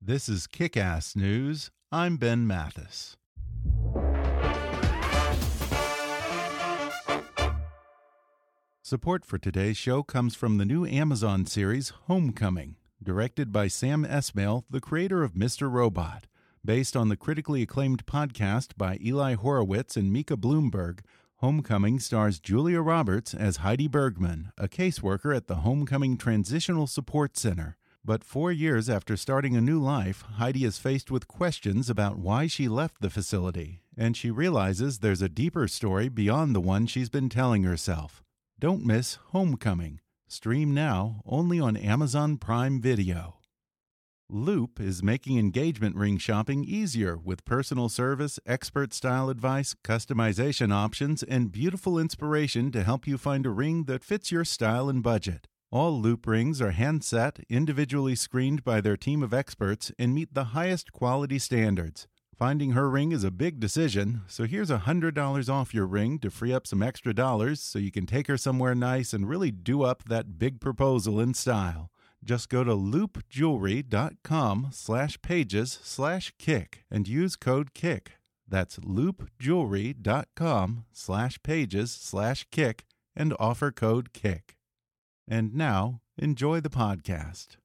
This is Kickass News. I'm Ben Mathis. Support for today's show comes from the new Amazon series Homecoming, directed by Sam Esmail, the creator of Mr. Robot. Based on the critically acclaimed podcast by Eli Horowitz and Micah Bloomberg, Homecoming stars Julia Roberts as Heidi Bergman, a caseworker at the Homecoming Transitional Support Center. But four years after starting a new life, Heidi is faced with questions about why she left the facility, and she realizes there's a deeper story beyond the one she's been telling herself. Don't miss Homecoming. Stream now only on Amazon Prime Video. Loop is making engagement ring shopping easier with personal service, expert style advice, customization options, and beautiful inspiration to help you find a ring that fits your style and budget. All Loop rings are hand set, individually screened by their team of experts, and meet the highest quality standards. Finding her ring is a big decision, so here's $100 off your ring to free up some extra dollars so you can take her somewhere nice and really do up that big proposal in style. Just go to loopjewelry.com slash pages slash kick and use code KICK. That's loopjewelry.com slash pages slash kick and offer code KICK. And now, enjoy the podcast.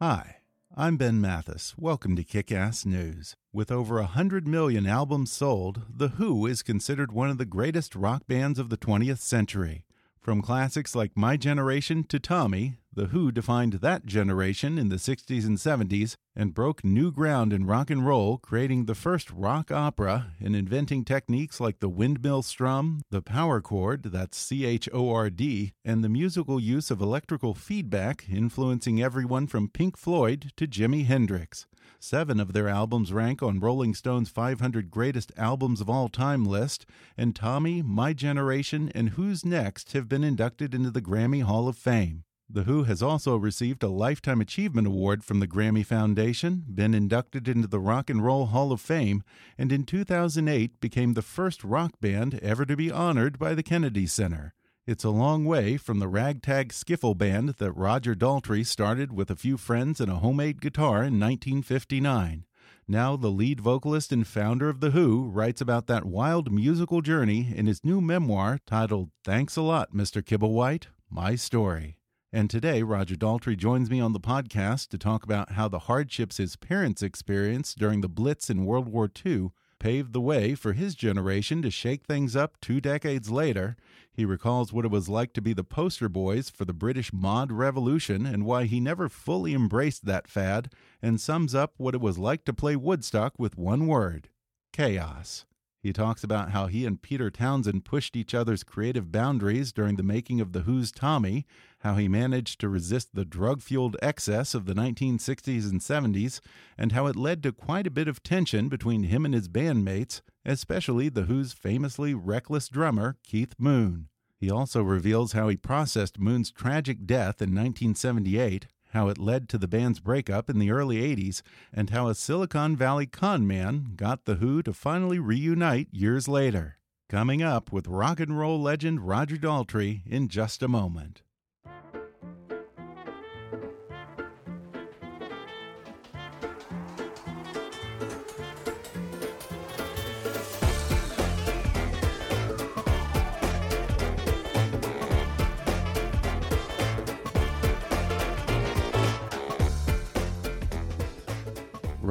Hi, I'm Ben Mathis. Welcome to Kickass News. With over 100 million albums sold, The Who is considered one of the greatest rock bands of the 20th century. From classics like My Generation to Tommy, The Who defined that generation in the 60s and 70s and broke new ground in rock and roll, creating the first rock opera and inventing techniques like the windmill strum, the power chord, that's C H O R D, and the musical use of electrical feedback, influencing everyone from Pink Floyd to Jimi Hendrix. Seven of their albums rank on Rolling Stone's 500 Greatest Albums of All Time list, and Tommy, My Generation, and Who's Next have been inducted into the Grammy Hall of Fame. The Who has also received a Lifetime Achievement Award from the Grammy Foundation, been inducted into the Rock and Roll Hall of Fame, and in 2008 became the first rock band ever to be honored by the Kennedy Center. It's a long way from the ragtag skiffle band that Roger Daltrey started with a few friends and a homemade guitar in 1959. Now, the lead vocalist and founder of The Who writes about that wild musical journey in his new memoir titled Thanks a Lot, Mr. Kibblewhite My Story. And today, Roger Daltrey joins me on the podcast to talk about how the hardships his parents experienced during the Blitz in World War II paved the way for his generation to shake things up two decades later. He recalls what it was like to be the poster boys for the British mod revolution and why he never fully embraced that fad, and sums up what it was like to play Woodstock with one word chaos. He talks about how he and Peter Townshend pushed each other's creative boundaries during the making of The Who's Tommy, how he managed to resist the drug fueled excess of the 1960s and 70s, and how it led to quite a bit of tension between him and his bandmates, especially The Who's famously reckless drummer, Keith Moon. He also reveals how he processed Moon's tragic death in 1978 how it led to the band's breakup in the early 80s, and how a Silicon Valley con man got The Who to finally reunite years later. Coming up with rock and roll legend Roger Daltrey in just a moment.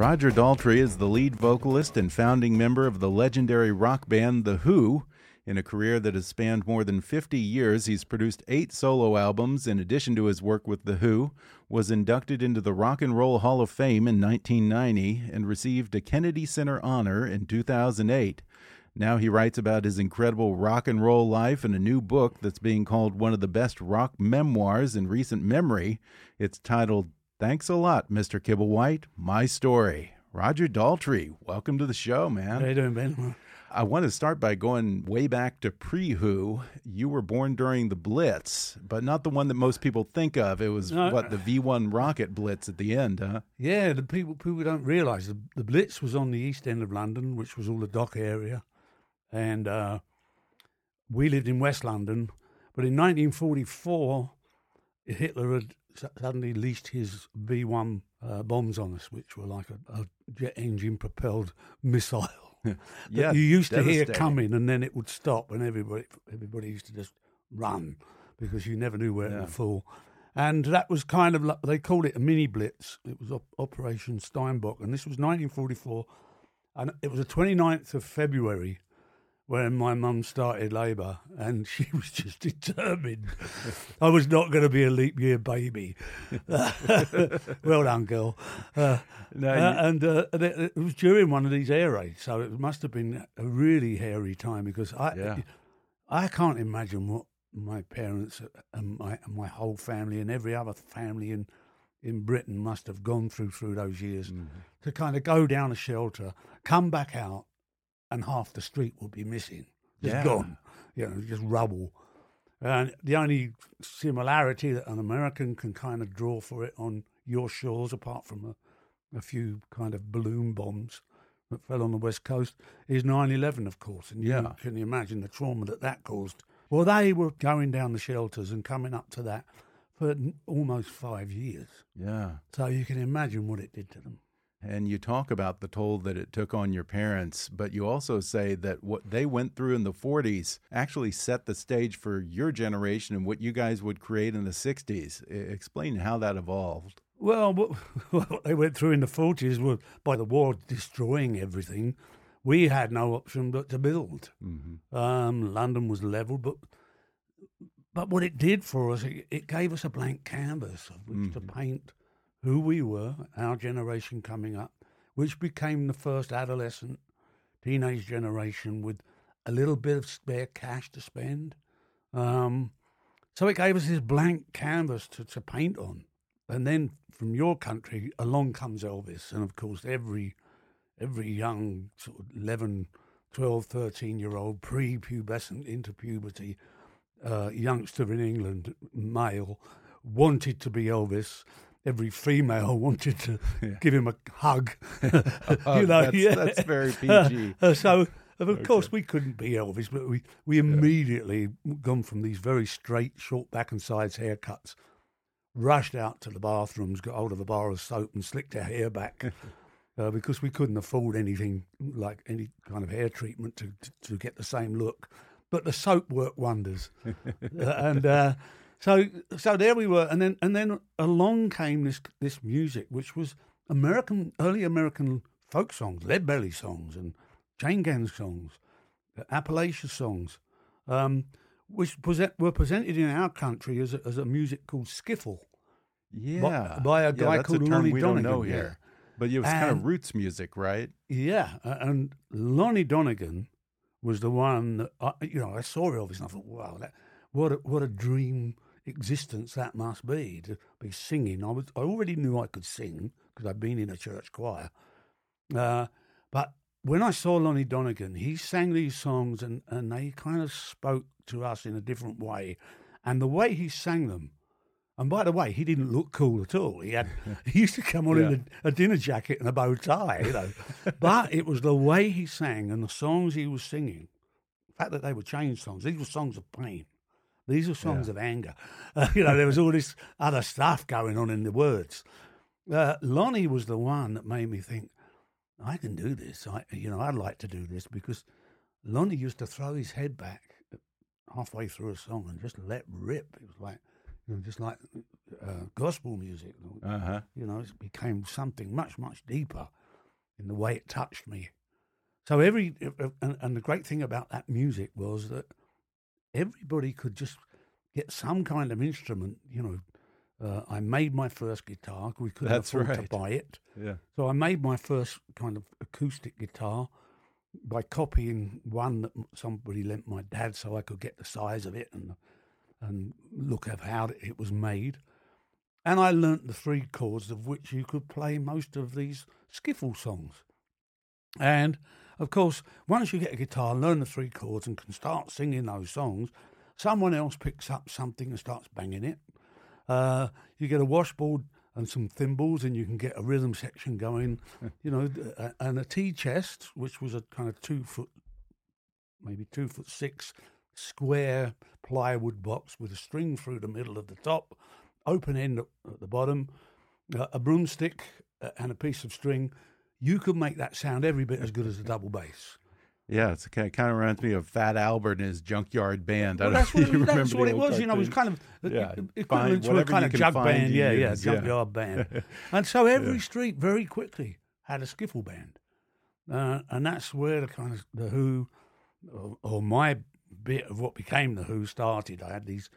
Roger Daltrey is the lead vocalist and founding member of the legendary rock band The Who. In a career that has spanned more than 50 years, he's produced eight solo albums in addition to his work with The Who, was inducted into the Rock and Roll Hall of Fame in 1990, and received a Kennedy Center honor in 2008. Now he writes about his incredible rock and roll life in a new book that's being called one of the best rock memoirs in recent memory. It's titled Thanks a lot, Mr. Kibblewhite. My story. Roger Daltrey, welcome to the show, man. How you doing, Ben? I want to start by going way back to pre Who. You were born during the Blitz, but not the one that most people think of. It was no. what the V one rocket blitz at the end, huh? Yeah, the people people don't realise the, the Blitz was on the east end of London, which was all the dock area, and uh, we lived in West London. But in 1944, Hitler had suddenly leased his V 1 uh, bombs on us, which were like a, a jet engine propelled missile. yeah, you used to hear coming and then it would stop, and everybody everybody used to just run because you never knew where yeah. it would fall. And that was kind of like they called it a mini blitz. It was op- Operation Steinbock, and this was 1944, and it was the 29th of February when my mum started labour, and she was just determined I was not going to be a leap year baby. well done, girl. Uh, no, uh, and, uh, it, was during one of these air raids, so it must have been a really hairy time because I, yeah. I can't imagine what my parents and my and my whole family and every other family in in Britain must have gone through through those years mm-hmm. to kind of go down a shelter, come back out, and half the street would be missing. Just yeah. gone. You know, just rubble. And the only similarity that an American can kind of draw for it on your shores, apart from a, a few kind of balloon bombs that fell on the west coast, is 9 11, of course. And yeah. you can imagine the trauma that that caused. Well, they were going down the shelters and coming up to that for almost five years. Yeah. So you can imagine what it did to them and you talk about the toll that it took on your parents, but you also say that what they went through in the 40s actually set the stage for your generation and what you guys would create in the 60s. Explain how that evolved. Well, what they went through in the 40s was by the war destroying everything. We had no option but to build. Mm -hmm. um, London was leveled, but but what it did for us, it, it gave us a blank canvas of which mm -hmm. to mm-hmm. paint who we were, our generation coming up, which became the first adolescent, teenage generation with a little bit of spare cash to spend. Um, so it gave us this blank canvas to, to paint on. And then from your country, along comes Elvis. And of course, every every young sort of 11, 12, 13 year old, pre pubescent into puberty uh, youngster in England, male, wanted to be Elvis every female wanted to yeah. give him a hug. you know, that's, yeah. that's very PG. Uh, so, of okay. course, we couldn't be Elvis, but we, we immediately yeah. gone from these very straight, short back and sides haircuts, rushed out to the bathrooms, got hold of a bar of soap and slicked our hair back. uh, because we couldn't afford anything like any kind of hair treatment to, to, to get the same look. But the soap worked wonders. uh, and uh, so so there we were, and then and then along came this this music, which was American early American folk songs, Lead Belly songs, and chain gang songs, uh, Appalachia songs, um, which present, were presented in our country as a, as a music called skiffle. Yeah, by, by a guy yeah, called a Lonnie we Donegan. Don't know here. But it was and, kind of roots music, right? Yeah, and Lonnie Donegan was the one that I, you know I saw Elvis and I thought, wow, that, what a, what a dream existence that must be to be singing. I was I already knew I could sing because I'd been in a church choir, uh, but when I saw Lonnie Donegan, he sang these songs and, and they kind of spoke to us in a different way, and the way he sang them. And by the way, he didn't look cool at all. He had he used to come on yeah. in a, a, dinner jacket and a bow tie, you know. but it was the way he sang and the songs he was singing. The fact that they were change songs. These were songs of pain. These are songs yeah. of anger. Uh, you know, there was all this other stuff going on in the words. Uh, Lonnie was the one that made me think, I can do this. I, you know, I'd like to do this because Lonnie used to throw his head back halfway through a song and just let rip. It was like, you know, just like uh, gospel music. Uh-huh. You know, it became something much, much deeper. in the way it touched me. So every and, and the great thing about that music was that everybody could just get some kind of instrument. You know, uh, I made my first guitar. We couldn't That's afford right. to buy it, Yeah. so I made my first kind of acoustic guitar by copying one that somebody lent my dad, so I could get the size of it and and look at how it was made. And I learnt the three chords of which you could play most of these skiffle songs. And of course, once you get a guitar, learn the three chords, and can start singing those songs, someone else picks up something and starts banging it. Uh, you get a washboard and some thimbles, and you can get a rhythm section going. you know, uh, and a tea chest, which was a kind of two foot, maybe two foot six square plywood box with a string through the middle of the top, open end at the bottom, uh, a broomstick uh, and a piece of string. You could make that sound every bit as good as a double bass. Yeah, it's kind of, kind of reminds me of Fat Albert and his Junkyard Band. I Well, don't that's what, it was, that's what it was. You know, it was kind of Yeah, equivalent to a kind of jug band. Yeah, yeah, yeah. junkyard band. and so every street very quickly had a skiffle band, uh, and that's where the kind of the Who, or, or my bit of what became the Who started. I had these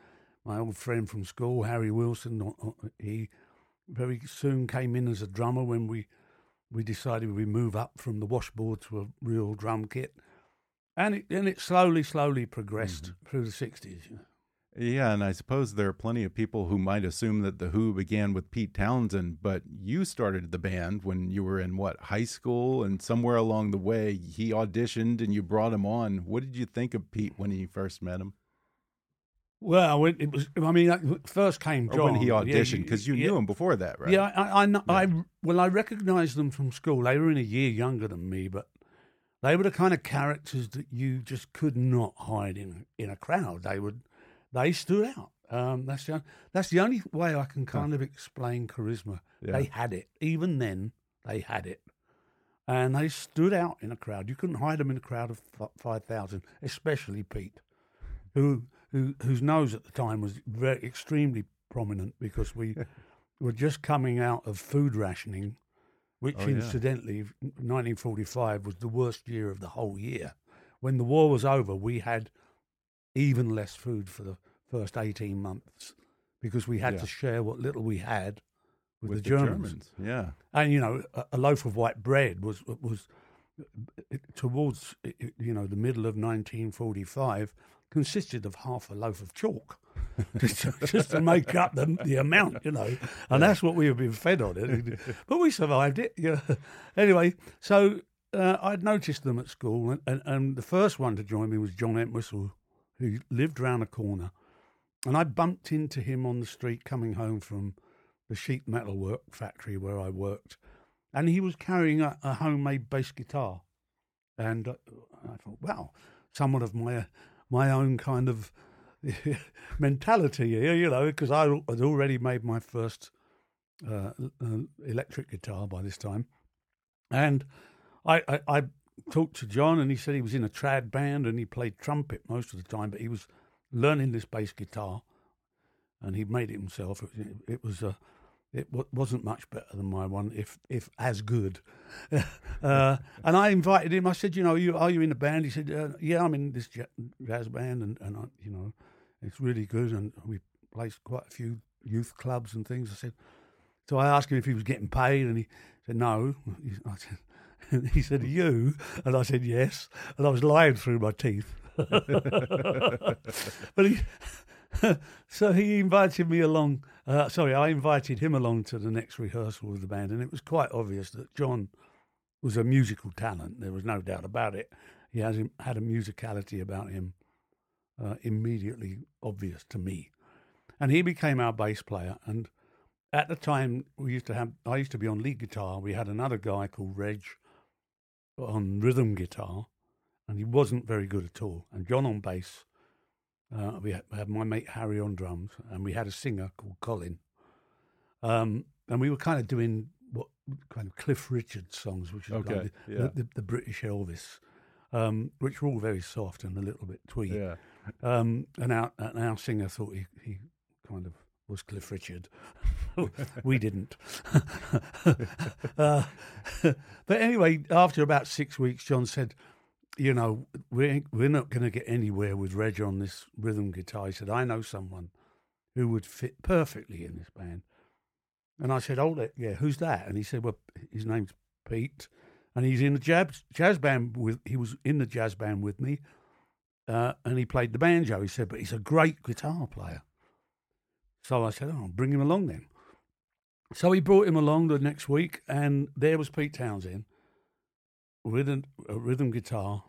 my old friend from school, Harry Wilson. uh, uh, He very soon came in as a drummer when we we decided we'd move up from the washboard to a real drum kit. And it, and it slowly, slowly progressed Mm-hmm. through the 60s. Yeah, and I suppose there are plenty of people who might assume that the Who began with Pete Townshend, but you started the band when you were in what high school, and somewhere along the way he auditioned and you brought him on. What did you think of Pete when you first met him, Well, it, it was. I mean, first came or John when he auditioned? Because you yeah, knew him before that, right? Yeah, I, I, know, I well, I recognised them from school. They were in a year younger than me, but they were the kind of characters that you just could not hide in in a crowd. They would, they stood out. Um, that's the that's the only way I can kind of explain charisma. Yeah. They had it. Even then, they had it, and they stood out in a crowd. You couldn't hide them in a crowd of f- five thousand, especially Pete, who who whose nose at the time was very extremely prominent because we were just coming out of food rationing, which Oh, yeah. incidentally, 1945 was the worst year of the whole year. When the war was over, we had even less food for the first 18 months because we had Yeah. to share what little we had with, with the, Germans. Yeah, And you know, a, a loaf of white bread was was towards you know the middle of 1945 consisted of half a loaf of chalk. just, just to make up the, the amount, you know, and that's what we have been fed on it. But we survived it. Yeah. Anyway, so uh, I'd noticed them at school, and, and, and the first one to join me was John Entwistle, who lived round the corner, and I bumped into him on the street coming home from the sheet metal work factory where I worked, and he was carrying a, a homemade bass guitar, and uh, I thought, wow, someone of my my own kind of mentality here, you know, because I had already made my first uh, uh, electric guitar by this time, and I, I I talked to John, and he said he was in a trad band and he played trumpet most of the time, but he was learning this bass guitar, and he made it himself. It, it was a it wa- wasn't much better than my one, if if as good. uh, and I invited him. I said, you know, you are you in a band? He said, uh, yeah, I'm in this jazz band, and and I, you know, it's really good, and we played quite a few youth clubs and things. I said, so I asked him if he was getting paid, and he said no. I said, he said, you, and I said yes, and I was lying through my teeth. but he, so he invited me along. Uh, sorry, I invited him along to the next rehearsal with the band, and it was quite obvious that John was a musical talent. There was no doubt about it. He has had a musicality about him uh, immediately obvious to me, and he became our bass player. And at the time, we used to have. I used to be on lead guitar. We had another guy called Reg on rhythm guitar, and he wasn't very good at all. And John on bass. Uh, we had, my mate Harry on drums, and we had a singer called Colin. Um, and we were kind of doing what kind of Cliff Richard songs, which is Okay, like the, yeah. the, the, the British Elvis, um, which were all very soft and a little bit twee. yeah. Um, and our and our singer thought he, he kind of was Cliff Richard. we didn't. uh, but anyway, after about six weeks, John said, "You know, we're we're not going to get anywhere with Reg on this rhythm guitar." He said, "I know someone who would fit perfectly in this band." And I said, Oh, yeah, who's that?" And he said, "Well, his name's Pete, and he's in the jazz jazz band with. He was in the jazz band with me." Uh, and he played the banjo. He said, but he's a great guitar player. So I said, oh, I'll bring him along then. So he brought him along the next week, and there was Pete Townshend a, a rhythm guitar,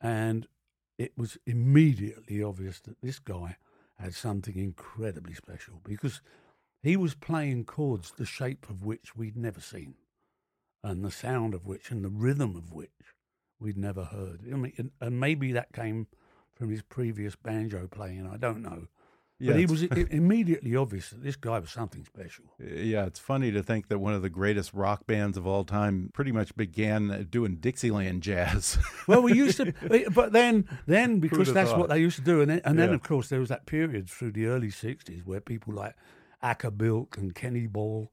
and it was immediately obvious that this guy had something incredibly special because he was playing chords the shape of which we'd never seen, and the sound of which, and the rhythm of which we'd never heard. I mean, and maybe that came from his previous banjo playing. I don't know. Yeah, but he was immediately obvious that this guy was something special. Yeah, it's funny to think that one of the greatest rock bands of all time pretty much began doing Dixieland jazz. well, we used to, but then, then because that's thought? what they used to do, and then, and then of course there was that period through the early '60s where people like Acker Bilk and Kenny Ball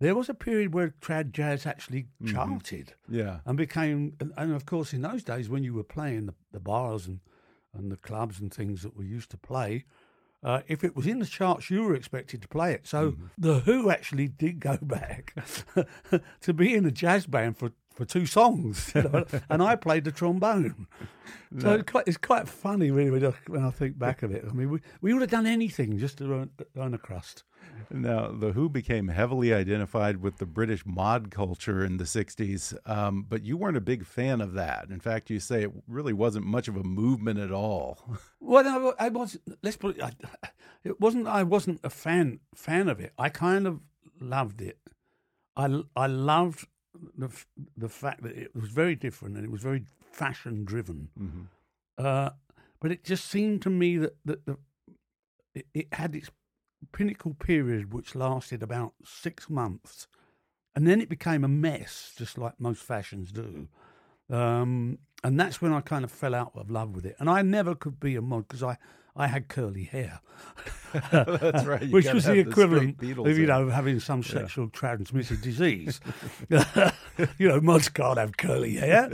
there was a period where trad jazz actually mm-hmm. charted, yeah, and became, and, and, of course, in those days when you were playing the, the bars and and the clubs and things that we used to play, uh, if it was in the charts, you were expected to play it. So mm-hmm. the Who actually did go back to be in a jazz band for, for two songs, you know? and I played the trombone. No. So it's quite, it's quite funny, really, when I think back of it. I mean, we, we would have done anything just to earn, earn a crust. Now, The Who became heavily identified with the British mod culture in the 60s, um, but you weren't a big fan of that. In fact, you say it really wasn't much of a movement at all. Well, I, I was, let's put it, it wasn't, I wasn't a fan, fan of it. I kind of loved it. I, I loved the, the fact that it was very different and it was very fashion driven. Mm -hmm. uh, but it just seemed to me that, that the, it, it had its pinnacle period, which lasted about six months, and then it became a mess, just like most fashions do. Um, and that's when I kind of fell out of love with it. And I never could be a mod because I, I had curly hair. That's right. Which was the equivalent the of, you know, having some sexual yeah. transmitted disease. you know, mods can't have curly hair.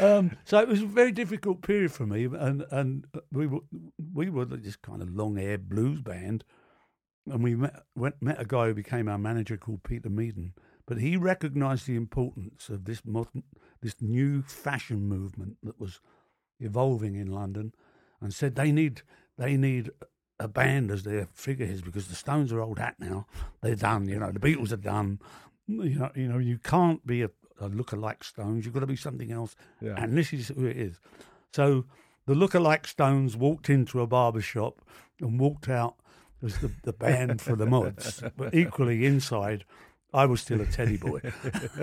um, so it was a very difficult period for me. And, and we, were, we were this kind of long haired blues band. And we met, went, met a guy who became our manager called Peter Meaden. But he recognised the importance of this modern, this new fashion movement that was evolving in London and said they need they need a band as their figureheads because the Stones are old hat now. They're done. You know, the Beatles are done. You know, you know, you can't be a, a look-alike Stones. You've got to be something else. Yeah. And this is who it is. So the look-alike Stones walked into a barber shop and walked out as the, the band for the mods, but equally inside. I was still a teddy boy.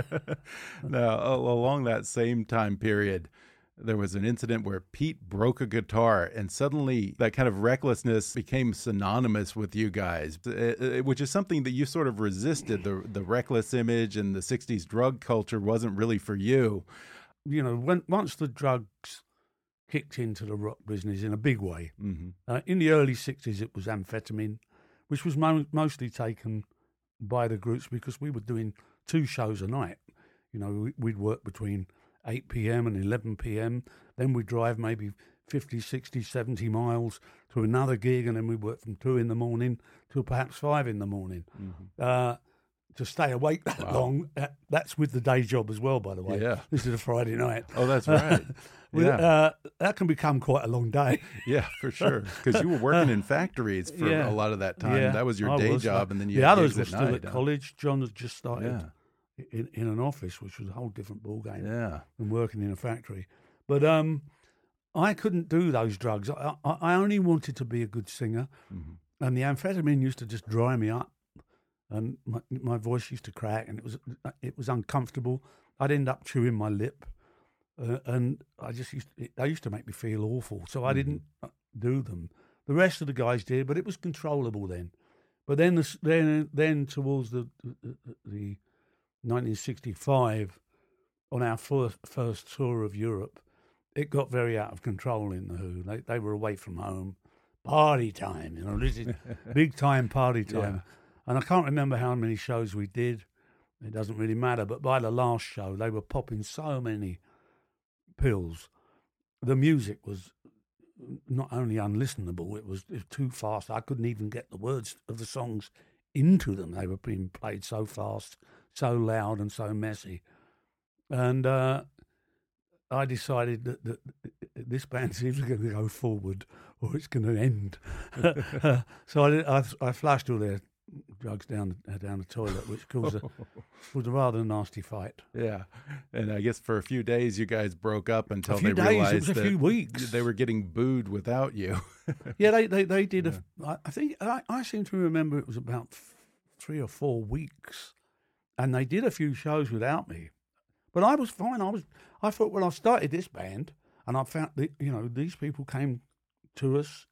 now, along that same time period, there was an incident where Pete broke a guitar, and suddenly that kind of recklessness became synonymous with you guys, uh, uh, which is something that you sort of resisted. The the reckless image and the '60s drug culture wasn't really for you. You know, when once the drugs kicked into the rock business in a big way, mm -hmm. uh, in the early '60s it was amphetamine, which was mo mostly taken by the groups because we were doing two shows a night. You know, we'd work between 8 p.m. and 11 p.m. Then we drive maybe 50, 60, 70 miles to another gig, and then we work from 2 in the morning till perhaps 5 in the morning. Mm-hmm. Uh, to stay awake that wow. long, uh, that's with the day job as well, by the way. Yeah. This is a Friday night. Oh, that's right. yeah. Uh, that can become quite a long day. yeah, for sure. Because you were working in factories for yeah. a lot of that time. Yeah, that was your I day was. job, and then you the others were still night, at college. John had just started in, in an office, which was a whole different ballgame yeah. than working in a factory. But um, I couldn't do those drugs. I, I, I only wanted to be a good singer, mm-hmm. and the amphetamine used to just dry me up, and my, my voice used to crack, and it was it was uncomfortable. I'd end up chewing my lip, uh, and I just used to, it, they used to make me feel awful. So I mm-hmm. didn't uh, do them. The rest of the guys did, but it was controllable then. But then, the, then, then towards the, the, the 1965, on our first, first tour of Europe, it got very out of control in the Who. They, they were away from home, party time. You know, this is big time party time. Yeah. And I can't remember how many shows we did. It doesn't really matter. But by the last show, they were popping so many pills. The music was not only unlistenable, it was, it was too fast. I couldn't even get the words of the songs into them. They were being played so fast, so loud, and so messy. And uh, I decided that, that this band is either going to go forward or it's going to end. so I, I, I, flushed all their drugs down uh, down the toilet, which caused a, was a rather nasty fight. Yeah, and I guess for a few days you guys broke up until they days, realized a that few weeks. they were getting booed without you. yeah, they they, they did. Yeah. A, I think I, I seem to remember it was about three or four weeks, and they did a few shows without me. But I was fine. I was. I thought when I started this band, and I found that you know these people came to us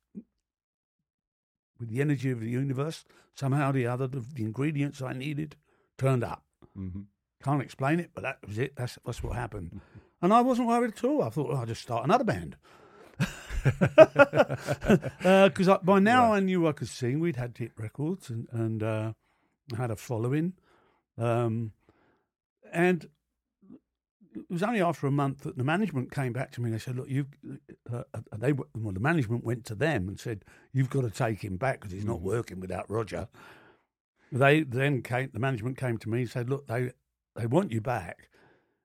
with the energy of the universe. Somehow or the other, the, the ingredients I needed turned up. Mm-hmm. Can't explain it, but that was it. That's that's what happened. and I wasn't worried at all. I thought well, I'll just start another band. Because uh, by now yeah. I knew I could sing. We'd had hit records and and uh, had a following. Um, and it was only after a month that the management came back to me and they said, "Look, you," uh, uh, they well, the management went to them and said, "You've got to take him back because he's not mm. working without Roger." They then came. The management came to me and said, "Look, they they want you back,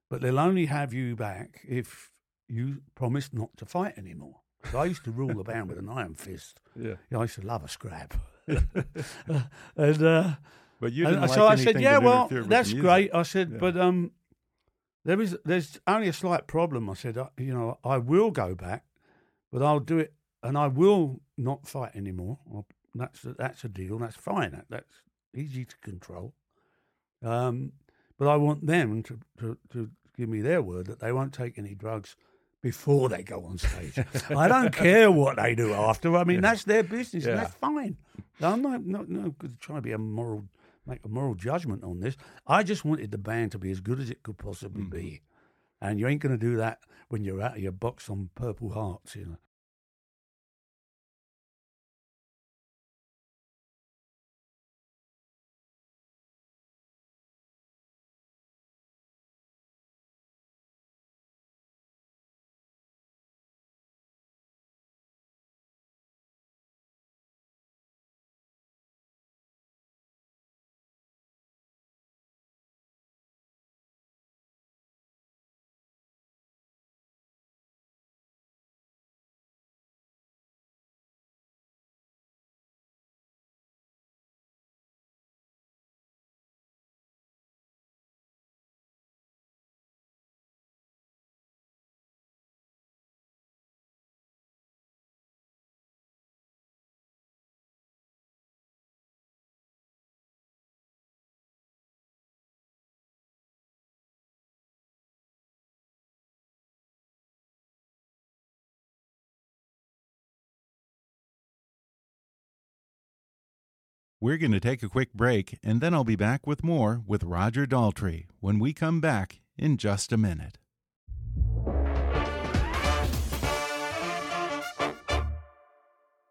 but they'll only have you back if you promise not to fight anymore." I used to rule the band with an iron fist. Yeah, I used to love a scrap. and uh, but you didn't and like so I said, "Yeah, well, that's great." I said, yeah. "But um." There is there's only a slight problem. I said, you know, I will go back, but I'll do it, and I will not fight anymore. I'll, that's that's a deal. That's fine. That, that's easy to control. Um, but I want them to, to, to give me their word that they won't take any drugs before they go on stage. I don't care what they do after. I mean, yeah. that's their business, yeah. and that's fine. I'm not, not, not trying to be a moral make a moral judgment on this. I just wanted the band to be as good as it could possibly mm. be. And you ain't going to do that when you're out of your box on Purple Hearts, you know. We're going to take a quick break, and then I'll be back with more with Roger Daltrey when we come back in just a minute.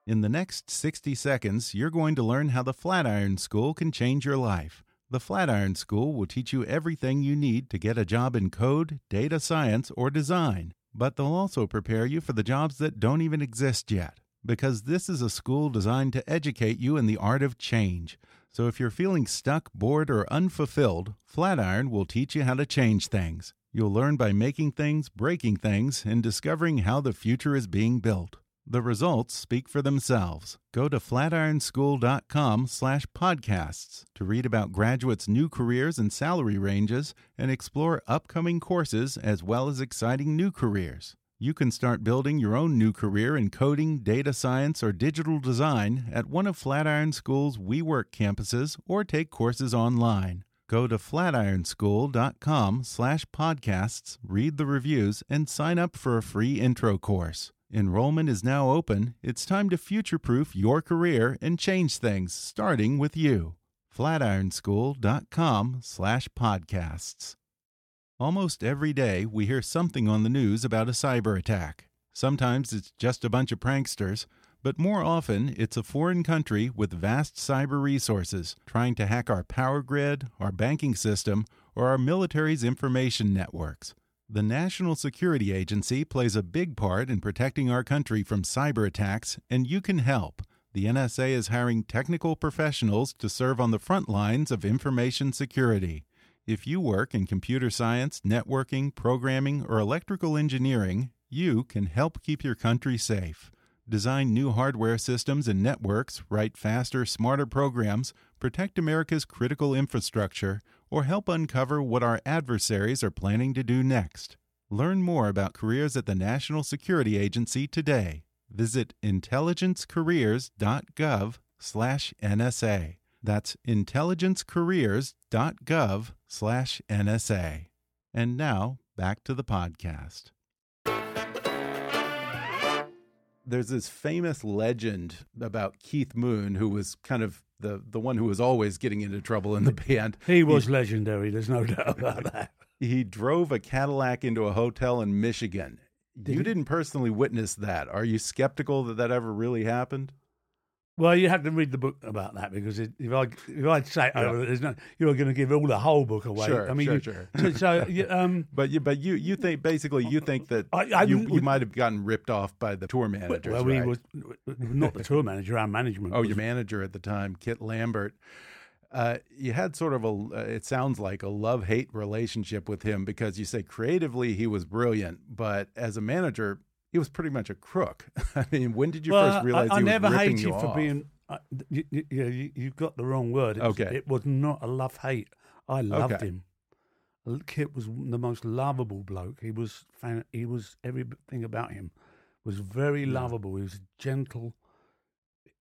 In the next 60 seconds, you're going to learn how the Flatiron School can change your life. The Flatiron School will teach you everything you need to get a job in code, data science, or design, but they'll also prepare you for the jobs that don't even exist yet because this is a school designed to educate you in the art of change. So if you're feeling stuck, bored, or unfulfilled, Flatiron will teach you how to change things. You'll learn by making things, breaking things, and discovering how the future is being built. The results speak for themselves. Go to flatironschool.com/podcasts to read about graduates' new careers and salary ranges and explore upcoming courses as well as exciting new careers. You can start building your own new career in coding, data science, or digital design at one of Flatiron School's WeWork campuses or take courses online. Go to flatironschool.com/podcasts, read the reviews, and sign up for a free intro course. Enrollment is now open. It's time to future-proof your career and change things, starting with you. flatironschool.com/podcasts. Almost every day, we hear something on the news about a cyber attack. Sometimes it's just a bunch of pranksters, But more often, it's a foreign country with vast cyber resources trying to hack our power grid, our banking system, or our military's information networks. The National Security Agency plays a big part in protecting our country from cyber attacks, and you can help. The NSA is hiring technical professionals to serve on the front lines of information security. If you work in computer science, networking, programming, or electrical engineering, you can help keep your country safe. Design new hardware systems and networks, write faster, smarter programs, protect America's critical infrastructure, or help uncover what our adversaries are planning to do next. Learn more about careers at the National Security Agency today. Visit intelligencecareers.gov/nsa. That's intelligencecareers.gov/nsa. And now, back to the podcast. There's this famous legend about Keith Moon, who was kind of the the one who was always getting into trouble in the band. He was he, legendary. There's no doubt about that. He drove a Cadillac into a hotel in Michigan. Did you he? didn't personally witness that. Are you skeptical that that ever really happened? Well, you have to read the book about that because it, if I if I say yeah. oh, there's no, you're going to give all the whole book away. Sure, I mean, sure, you, sure. So, so you, um, but you but you you think basically you think that I, I, you, you might have gotten ripped off by the tour manager. Well, right? we was not the tour manager, our management. oh, was, your manager at the time, Kit Lambert. Uh, you had sort of a uh, it sounds like a love hate relationship with him because you say creatively he was brilliant, but as a manager he was pretty much a crook. I mean, when did you well, first realize I, I he was never ripping hated you for off? being. Uh, you, you, you, you got the wrong word. It was, Okay. it was not a love hate. I loved Okay. him. Kit was the most lovable bloke. He was he was everything about him was very lovable. He was gentle,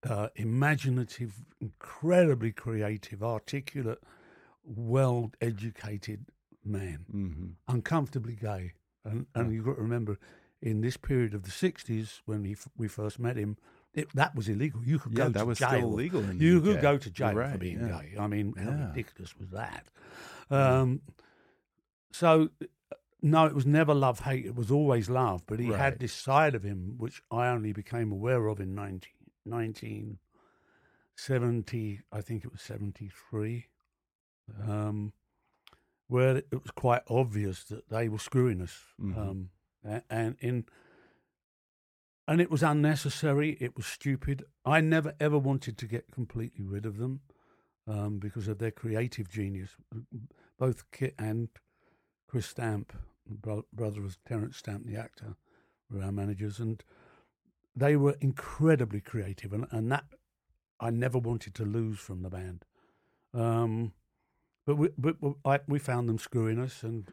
uh, imaginative, incredibly creative, articulate, well educated man, Mhm. uncomfortably gay. And and you've got to remember, in this period of the '60s when we we first met him, it, that was illegal. You could Yeah, go that to was jail. still illegal in the you UK. could go to jail You're for being yeah. gay. I mean, how Yeah. ridiculous was that? Um, so, no, it was never love hate. It was always love. But he Right. had this side of him which I only became aware of in 19, 1970, I think it was 73, um, where it was quite obvious that they were screwing us. Mhm. Um, and in and it was unnecessary. It was stupid. I never ever wanted to get completely rid of them um, because of their creative genius. Both Kit and Chris Stamp, bro- brother of Terence Stamp, the actor, were our managers, and they were incredibly creative, and, and that I never wanted to lose from the band. Um, but we, but I, we found them screwing us, and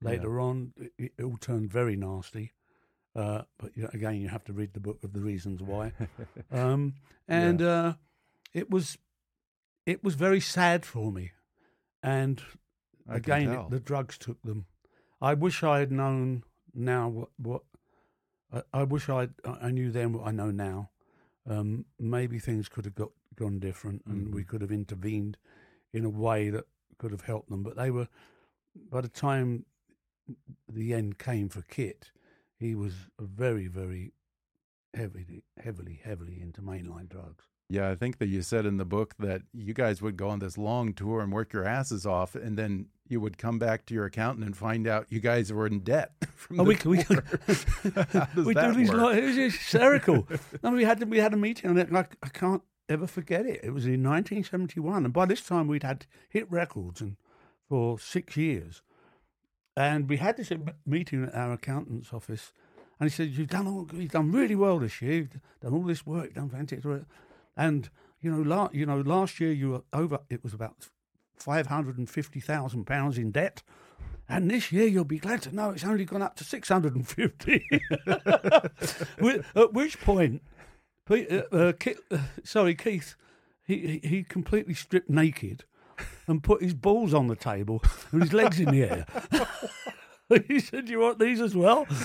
later on, it, it all turned very nasty. Uh, but you know, again, you have to read the book of the reasons why. um, and uh, it was it was very sad for me. And I again, it, the drugs took them. I wish I had known now what what. I, I wish I I knew then what I know now. Um, maybe things could have got gone different, and we Mm-hmm. could have intervened in a way that could have helped them. But they were, by the time the end came for Kit, he was very, very heavily, heavily, heavily into mainline drugs. Yeah, I think that you said in the book that you guys would go on this long tour and work your asses off, and then you would come back to your accountant and find out you guys were in debt. From Oh, the we we, tour. We that do these. Like, it was hysterical. no, we had we had a meeting on it. And I, I can't ever forget it. It was in 1971, and by this time we'd had hit records and for six years. And we had this meeting at our accountant's office, and he said, "You've done all, you've done really well this year. You've done all this work, done fantastic work." And you know, la- you know, last year you were over. It was about five hundred and fifty thousand pounds in debt. And this year, you'll be glad to know it's only gone up to 650. Wh- At which point, uh, uh, Keith, uh, sorry, Keith, he he completely stripped naked and put his balls on the table and his legs in the air. he said, "You want these as well?"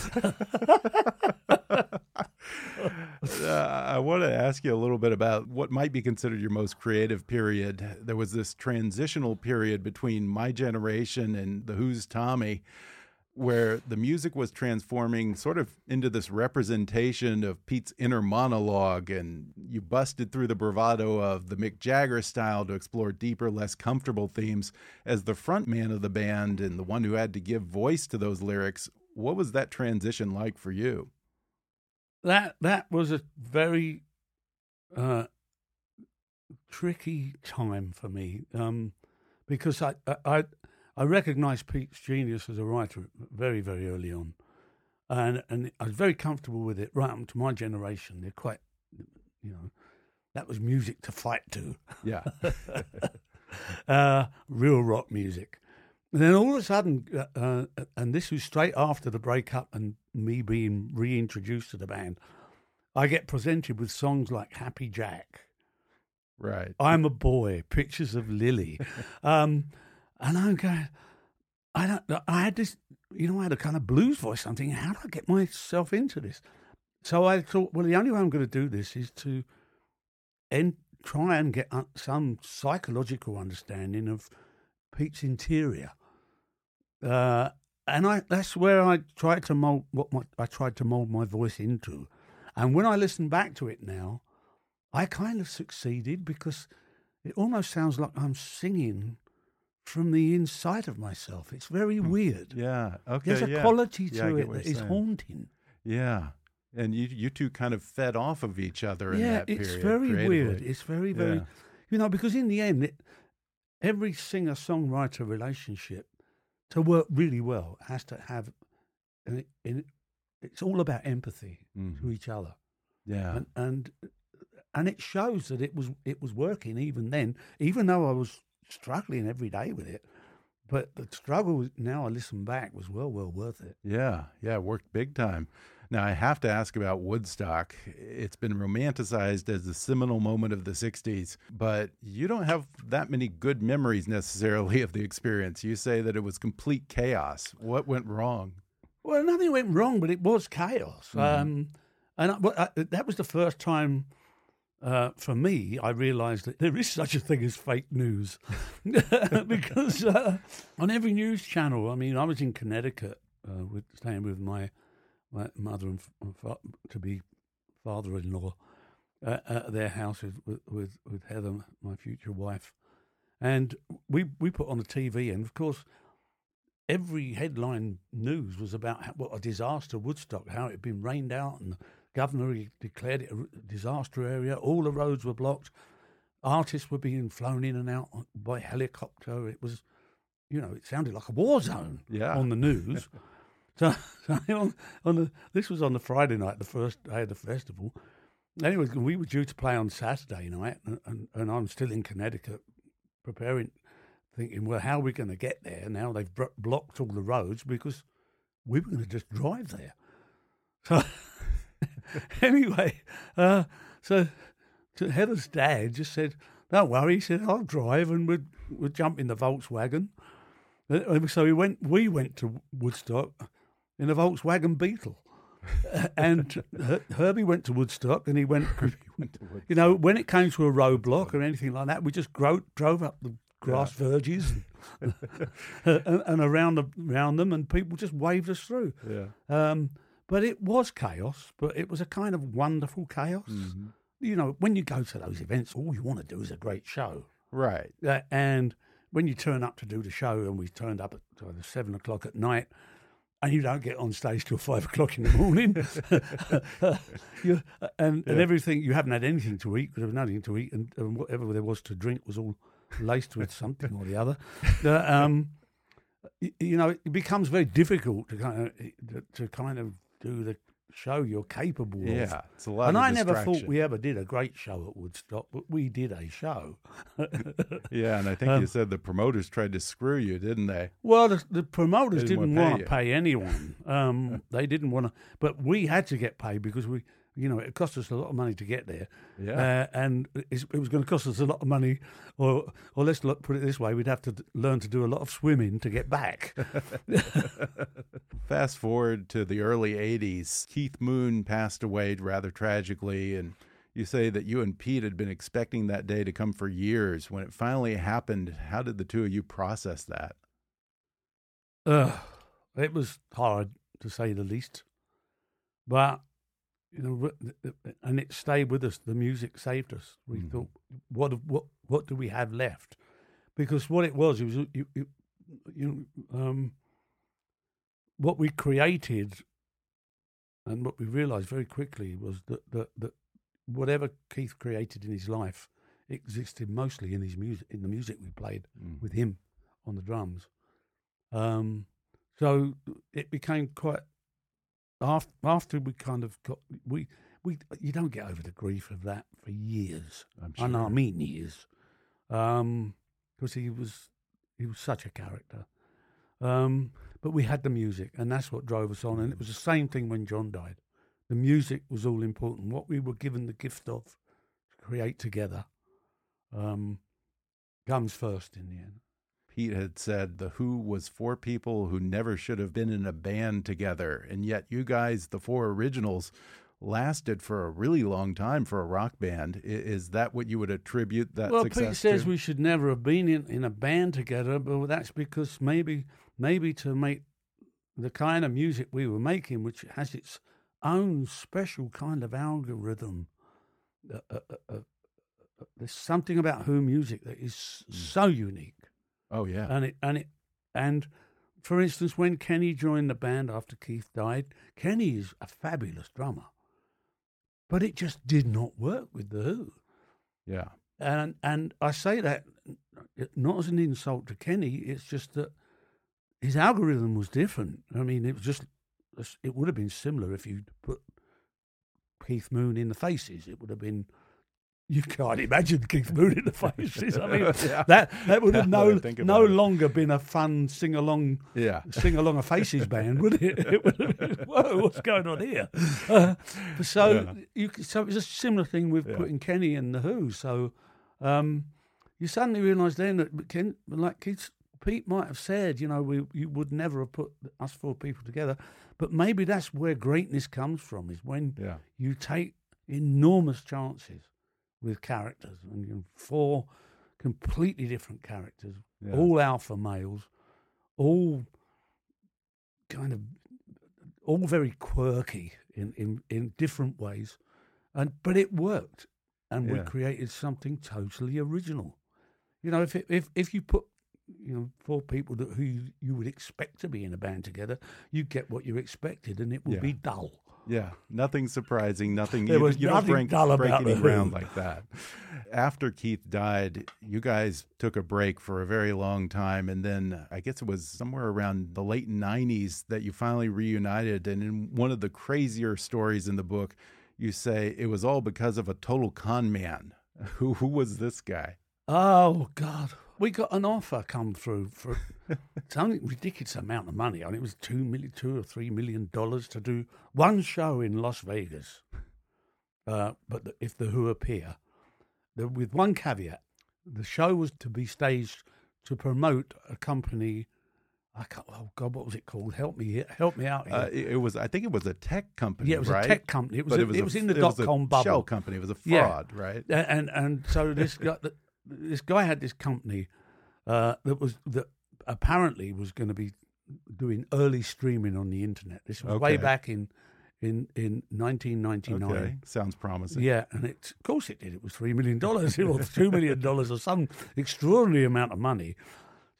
Uh, I want to ask you a little bit about what might be considered your most creative period. There was this transitional period between my generation and the Who's Tommy. Where the music was transforming sort of into this representation of Pete's inner monologue, and you busted through the bravado of the Mick Jagger style to explore deeper, less comfortable themes. As the front man of the band and the one who had to give voice to those lyrics, what was that transition like for you? That that was a very uh, tricky time for me um, because I, I I recognised Pete's genius as a writer very very early on, and and I was very comfortable with it right up to my generation. They're quite, you know, that was music to fight to. Yeah, uh, real rock music. And then all of a sudden, uh, uh, and this was straight after the breakup and me being reintroduced to the band, I get presented with songs like Happy Jack Right. I'm a boy. Pictures of Lily. um, and I'm going, I don't, I had this, you know, I had a kind of blues voice. I'm thinking, how do I get myself into this? So I thought, well, the only way I'm going to do this is to and try and get some psychological understanding of Pete's interior. Uh, and I, that's where I tried to mold what my, I tried to mold my voice into. And when I listen back to it now, I kind of succeeded because it almost sounds like I'm singing from the inside of myself. It's very hmm. weird. Yeah. Okay. There's a yeah. quality to yeah, it that is haunting. Yeah. And you you two kind of fed off of each other yeah, it's very weird. It's very, very, yeah. you know, because in the end, it, every singer songwriter relationship to work really well has to have, and it, it, it's all about empathy mm. to each other. Yeah. And, and and it shows that it was it was working even then, even though I was struggling every day with it. But the struggle now I listen back was well well worth it. Yeah, yeah, it worked big time. Now I have to ask about Woodstock. It's been romanticized as the seminal moment of the '60s, but you don't have that many good memories necessarily of the experience. You say that it was complete chaos. What went wrong? Well, nothing went wrong, but it was chaos. Mm -hmm. um, and I, I, that was the first time uh, for me, I realised that there is such a thing as fake news. Because uh, on every news channel, I mean, I was in Connecticut uh, with staying with my my mother and f- to be father-in-law uh, at their house with, with with Heather, my future wife, and we we put on the TV, and of course, every headline news was about what a disaster Woodstock, how it had been rained out, and governor declared it a disaster area. All the roads were blocked. Artists were being flown in and out by helicopter. It was, you know, it sounded like a war zone yeah. on the news. so, so on, on, the, this was on the Friday night, the first day of the festival. Anyway, we were due to play on Saturday night, and, and, and I'm still in Connecticut preparing, thinking, well, how are we going to get there? Now they've blocked all the roads because we were going to just drive there. So anyway, uh, so, Heather's dad just said, "Don't worry," he said, "I'll drive," and we'd we'd jump in the Volkswagen. Uh, so we went. We went to Woodstock in a Volkswagen Beetle. and Herbie went to Woodstock, and he went. went you know, when it came to a roadblock or anything like that, we just drove, drove up the grass yeah. verges and, and, and, around the, around them, and people just waved us through. Yeah. Um, but it was chaos, but it was a kind of wonderful chaos. Mm-hmm. You know, when you go to those events, all you want to do is a great show. Right. Uh, and when you turn up to do the show, and we turned up at uh, seven o'clock at night, and you don't get on stage till five o'clock in the morning, you, and, yeah. and everything, you haven't had anything to eat because there was nothing to eat, and, and, whatever there was to drink was all laced with something or the other. Uh, um, you, you know, it becomes very difficult to kind of to kind of do the show you're capable yeah, of. Yeah, it's a lot. And I never thought we ever did a great show at Woodstock, but we did a show. yeah, and I think um, you said the promoters tried to screw you, didn't they? Well, the, the promoters didn't, didn't want to pay, pay anyone. Um, they didn't want to, but we had to get paid because we you know, it cost us a lot of money to get there. Yeah. Uh, and it was going to cost us a lot of money, or or let's look, put it this way: we'd have to learn to do a lot of swimming to get back. Fast forward to the early '80s, Keith Moon passed away rather tragically, and you say that you and Pete had been expecting that day to come for years. When it finally happened, how did the two of you process that? Uh, It was hard to say the least, but you know, and it stayed with us. The music saved us. We mm. thought, what what what do we have left? Because what it was, it was you, you, you um, what we created, and what we realised very quickly was that, that that whatever Keith created in his life existed mostly in his music, in the music we played mm. with him on the drums. Um, so it became quite after after we kind of got we we you don't get over the grief of that for years. Sure. And I mean years, because um, he was he was such a character. Um, but we had the music, and that's what drove us on. And it was the same thing when John died. The music was all important. What we were given the gift of to create together um, comes first in the end. Pete had said The Who was four people who never should have been in a band together. And yet, you guys, the four originals, lasted for a really long time for a rock band. Is that what you would attribute that well, Pete says to? we should never have been in, in a band together, but that's because maybe maybe to make the kind of music we were making, which has its own special kind of algorithm. Uh, uh, uh, uh, uh there's something about Who music that is mm. so unique. Oh yeah. And it and it and for instance, when Kenny joined the band after Keith died, Kenny is a fabulous drummer. But it just did not work with the Who. Yeah. And and I say that not as an insult to Kenny, it's just that his algorithm was different. I mean, it was just it would have been similar if you'd put Keith Moon in the faces. It would have been you can't imagine Keith Moon in the faces. I mean, yeah. that that would have no no longer been a fun sing along, yeah. sing along a faces band, would it? it would have been, Whoa, what's going on here? Uh, so yeah. you so it was a similar thing with yeah. putting Kenny in the Who. So um, you suddenly realise then that Ken, like Keith, Pete might have said, you know, we you would never have put us four people together, but maybe that's where greatness comes from. Is when you take enormous chances with characters, and four completely different characters, yeah. all alpha males, all kind of all very quirky in, in, in different ways, and but it worked, and yeah. we created something totally original. You know, if it, if if you put you know four people that who you, you would expect to be in a band together, you get what you expected, and it would yeah. be dull. Yeah, nothing surprising, nothing. There you, was you nothing don't break, dull break about any ground like that. After Keith died, you guys took a break for a very long time, and then I guess it was somewhere around the late '90s that you finally reunited. And in one of the crazier stories in the book, you say it was all because of a total con man. Who who was this guy? Oh God, we got an offer come through for a ridiculous amount of money. I mean, it was two million, two or three million dollars to do one show in Las Vegas. Uh, but the, if the Who appear, the, with one caveat, the show was to be staged to promote a company. I can't, oh God, what was it called? Help me, help me out. Uh, it, it, was, I think, it was a tech company. Yeah, it was right? a tech company. It was, a, it was, it was in the dot com bubble. Shell company. It was a fraud, yeah. right? And and so this guy, this guy had this company uh, that was that apparently was going to be doing early streaming on the internet. This was okay. way back in in in 1999. Okay. Sounds promising. Yeah, and it, of course it did. It was three million dollars or two million dollars or some extraordinary amount of money.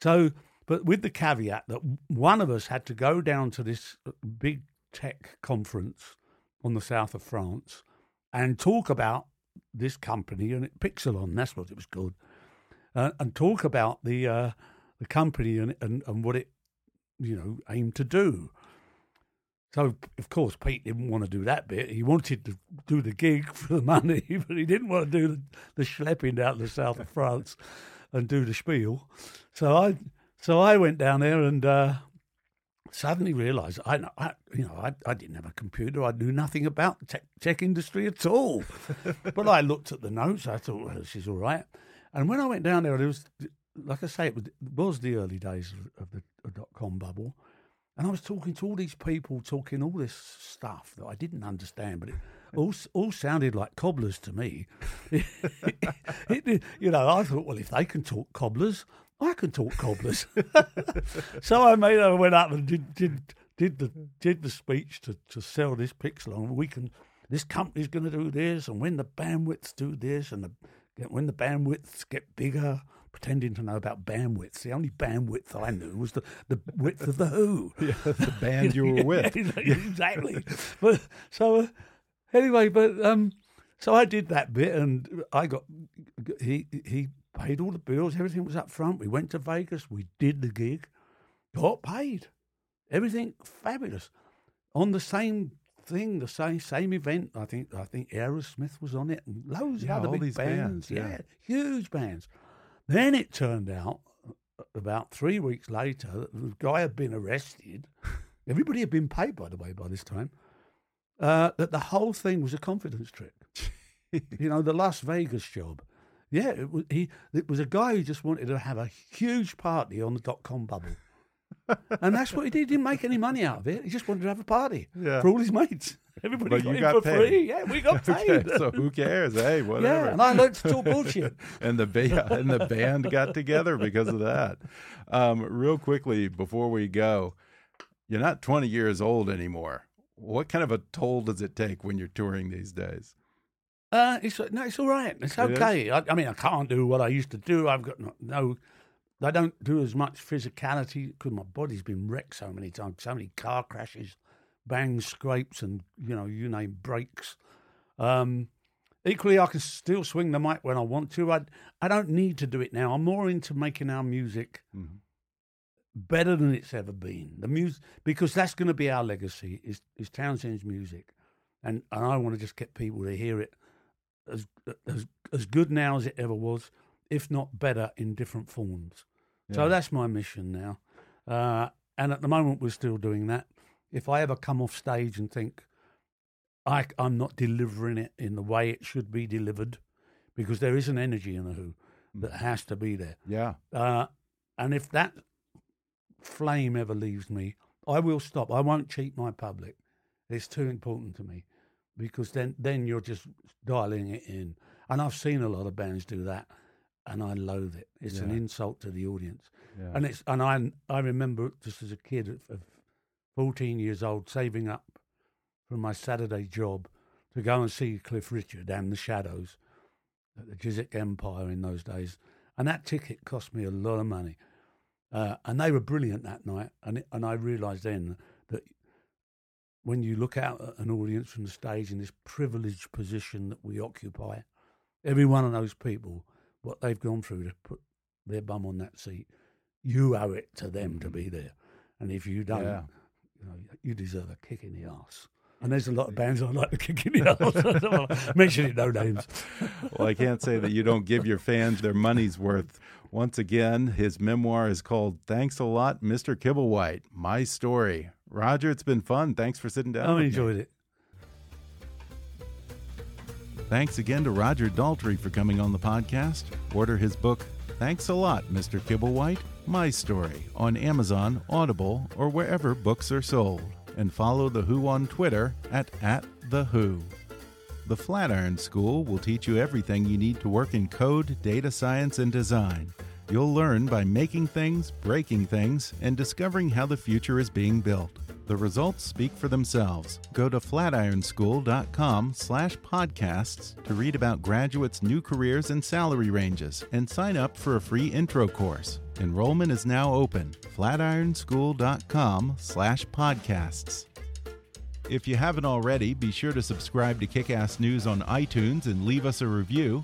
So, but with the caveat that one of us had to go down to this big tech conference on the south of France and talk about this company and it, Pixelon. That's what it was called, uh, and talk about the uh, the company and, and and what it you know aimed to do. So of course Pete didn't want to do that bit. He wanted to do the gig for the money, but he didn't want to do the, the schlepping out the south of France and do the spiel. So I so I went down there and uh, suddenly realised I, I, you know I, I didn't have a computer. I knew nothing about the tech, tech industry at all. but I looked at the notes. I thought well, this is all right. And when I went down there, it was like I say, it was, it was the early days of, of the dot com bubble. And I was talking to all these people, talking all this stuff that I didn't understand, but it all, all sounded like cobblers to me. it, you know, I thought, well, if they can talk cobblers, I can talk cobblers. so I made I went up and did did did the did the speech to, to sell this Pixelon. We can this company's going to do this, and when the bandwidths do this, and the when the bandwidths get bigger, pretending to know about bandwidths. The only bandwidth I knew was the, the width of the Who. Yeah, the band you were with. exactly. but so uh, anyway, but um, so I did that bit, and I got he he paid all the bills. Everything was up front. We went to Vegas. We did the gig. Got paid. Everything fabulous. On the same thing, the same same event. I think I think Aerosmith was on it, and loads Yeah, of other big these bands, bands. yeah. huge bands. Then it turned out uh, about three weeks later that the guy had been arrested. Everybody had been paid, by the way, by this time. Uh, that the whole thing was a confidence trick. you know, the Las Vegas job. Yeah, it was, he. It was a guy who just wanted to have a huge party on the dot com bubble, and that's what he did. He didn't make any money out of it. He just wanted to have a party Yeah. for all his mates. Everybody But got you got for paid. free. Yeah, we got paid. Okay, so who cares? Hey, whatever. yeah, and I learned to talk bullshit. and the ba- and the band got together because of that. Um, real quickly before we go, you're not 20 years old anymore. What kind of a toll does it take when you're touring these days? Uh, it's no, it's all right. It's It is? okay. I, I mean, I can't do what I used to do. I've got no, no I don't do as much physicality because my body's been wrecked so many times, so many car crashes, bangs, scrapes, and you know, you name breaks. Um, equally, I can still swing the mic when I want to. I I don't need to do it now. I'm more into making our music Mhm. better than it's ever been. The music because that's going to be our legacy is is Townshend's music, and and I want to just get people to hear it as as as good now as it ever was, if not better in different forms. So that's my mission now, uh, and at the moment we're still doing that. If I ever come off stage and think I, I'm not delivering it in the way it should be delivered, because there is an energy in the Who that has to be there. Yeah. Uh, and if that flame ever leaves me, I will stop. I won't cheat my public. It's too important to me because then, then you're just dialing it in. And I've seen a lot of bands do that, and I loathe it. It's an insult to the audience. Yeah. And it's and I I remember just as a kid of, of 14 years old saving up from my Saturday job to go and see Cliff Richard and the Shadows at the Chiswick Empire in those days, and that ticket cost me a lot of money. Uh, and they were brilliant that night, and it, and I realised then that when you look out at an audience from the stage in this privileged position that we occupy, every one of those people, what they've gone through to put their bum on that seat, you owe it to them to mm-hmm. be there. And if you don't, Yeah. you know, you deserve a kick in the ass. And there's a lot of bands I like to kick in the ass. I don't want to mention it, no names. well, I can't say that you don't give your fans their money's worth. Once again, his memoir is called Thanks a Lot, Mr. Kibblewhite My Story. Roger, it's been fun. Thanks for sitting down. I with me. enjoyed it. Thanks again to Roger Daltrey for coming on the podcast. Order his book, Thanks a Lot, Mr. Kibblewhite My Story, on Amazon, Audible, or wherever books are sold. And follow The Who on Twitter at, at The Who. The Flatiron School will teach you everything you need to work in code, data science, and design. You'll learn by making things, breaking things, and discovering how the future is being built. The results speak for themselves. Go to flatironschool.com slash podcasts to read about graduates' new careers and salary ranges and sign up for a free intro course. Enrollment is now open. flatironschool.com slash podcasts. If you haven't already, be sure to subscribe to Kickass News on iTunes and leave us a review.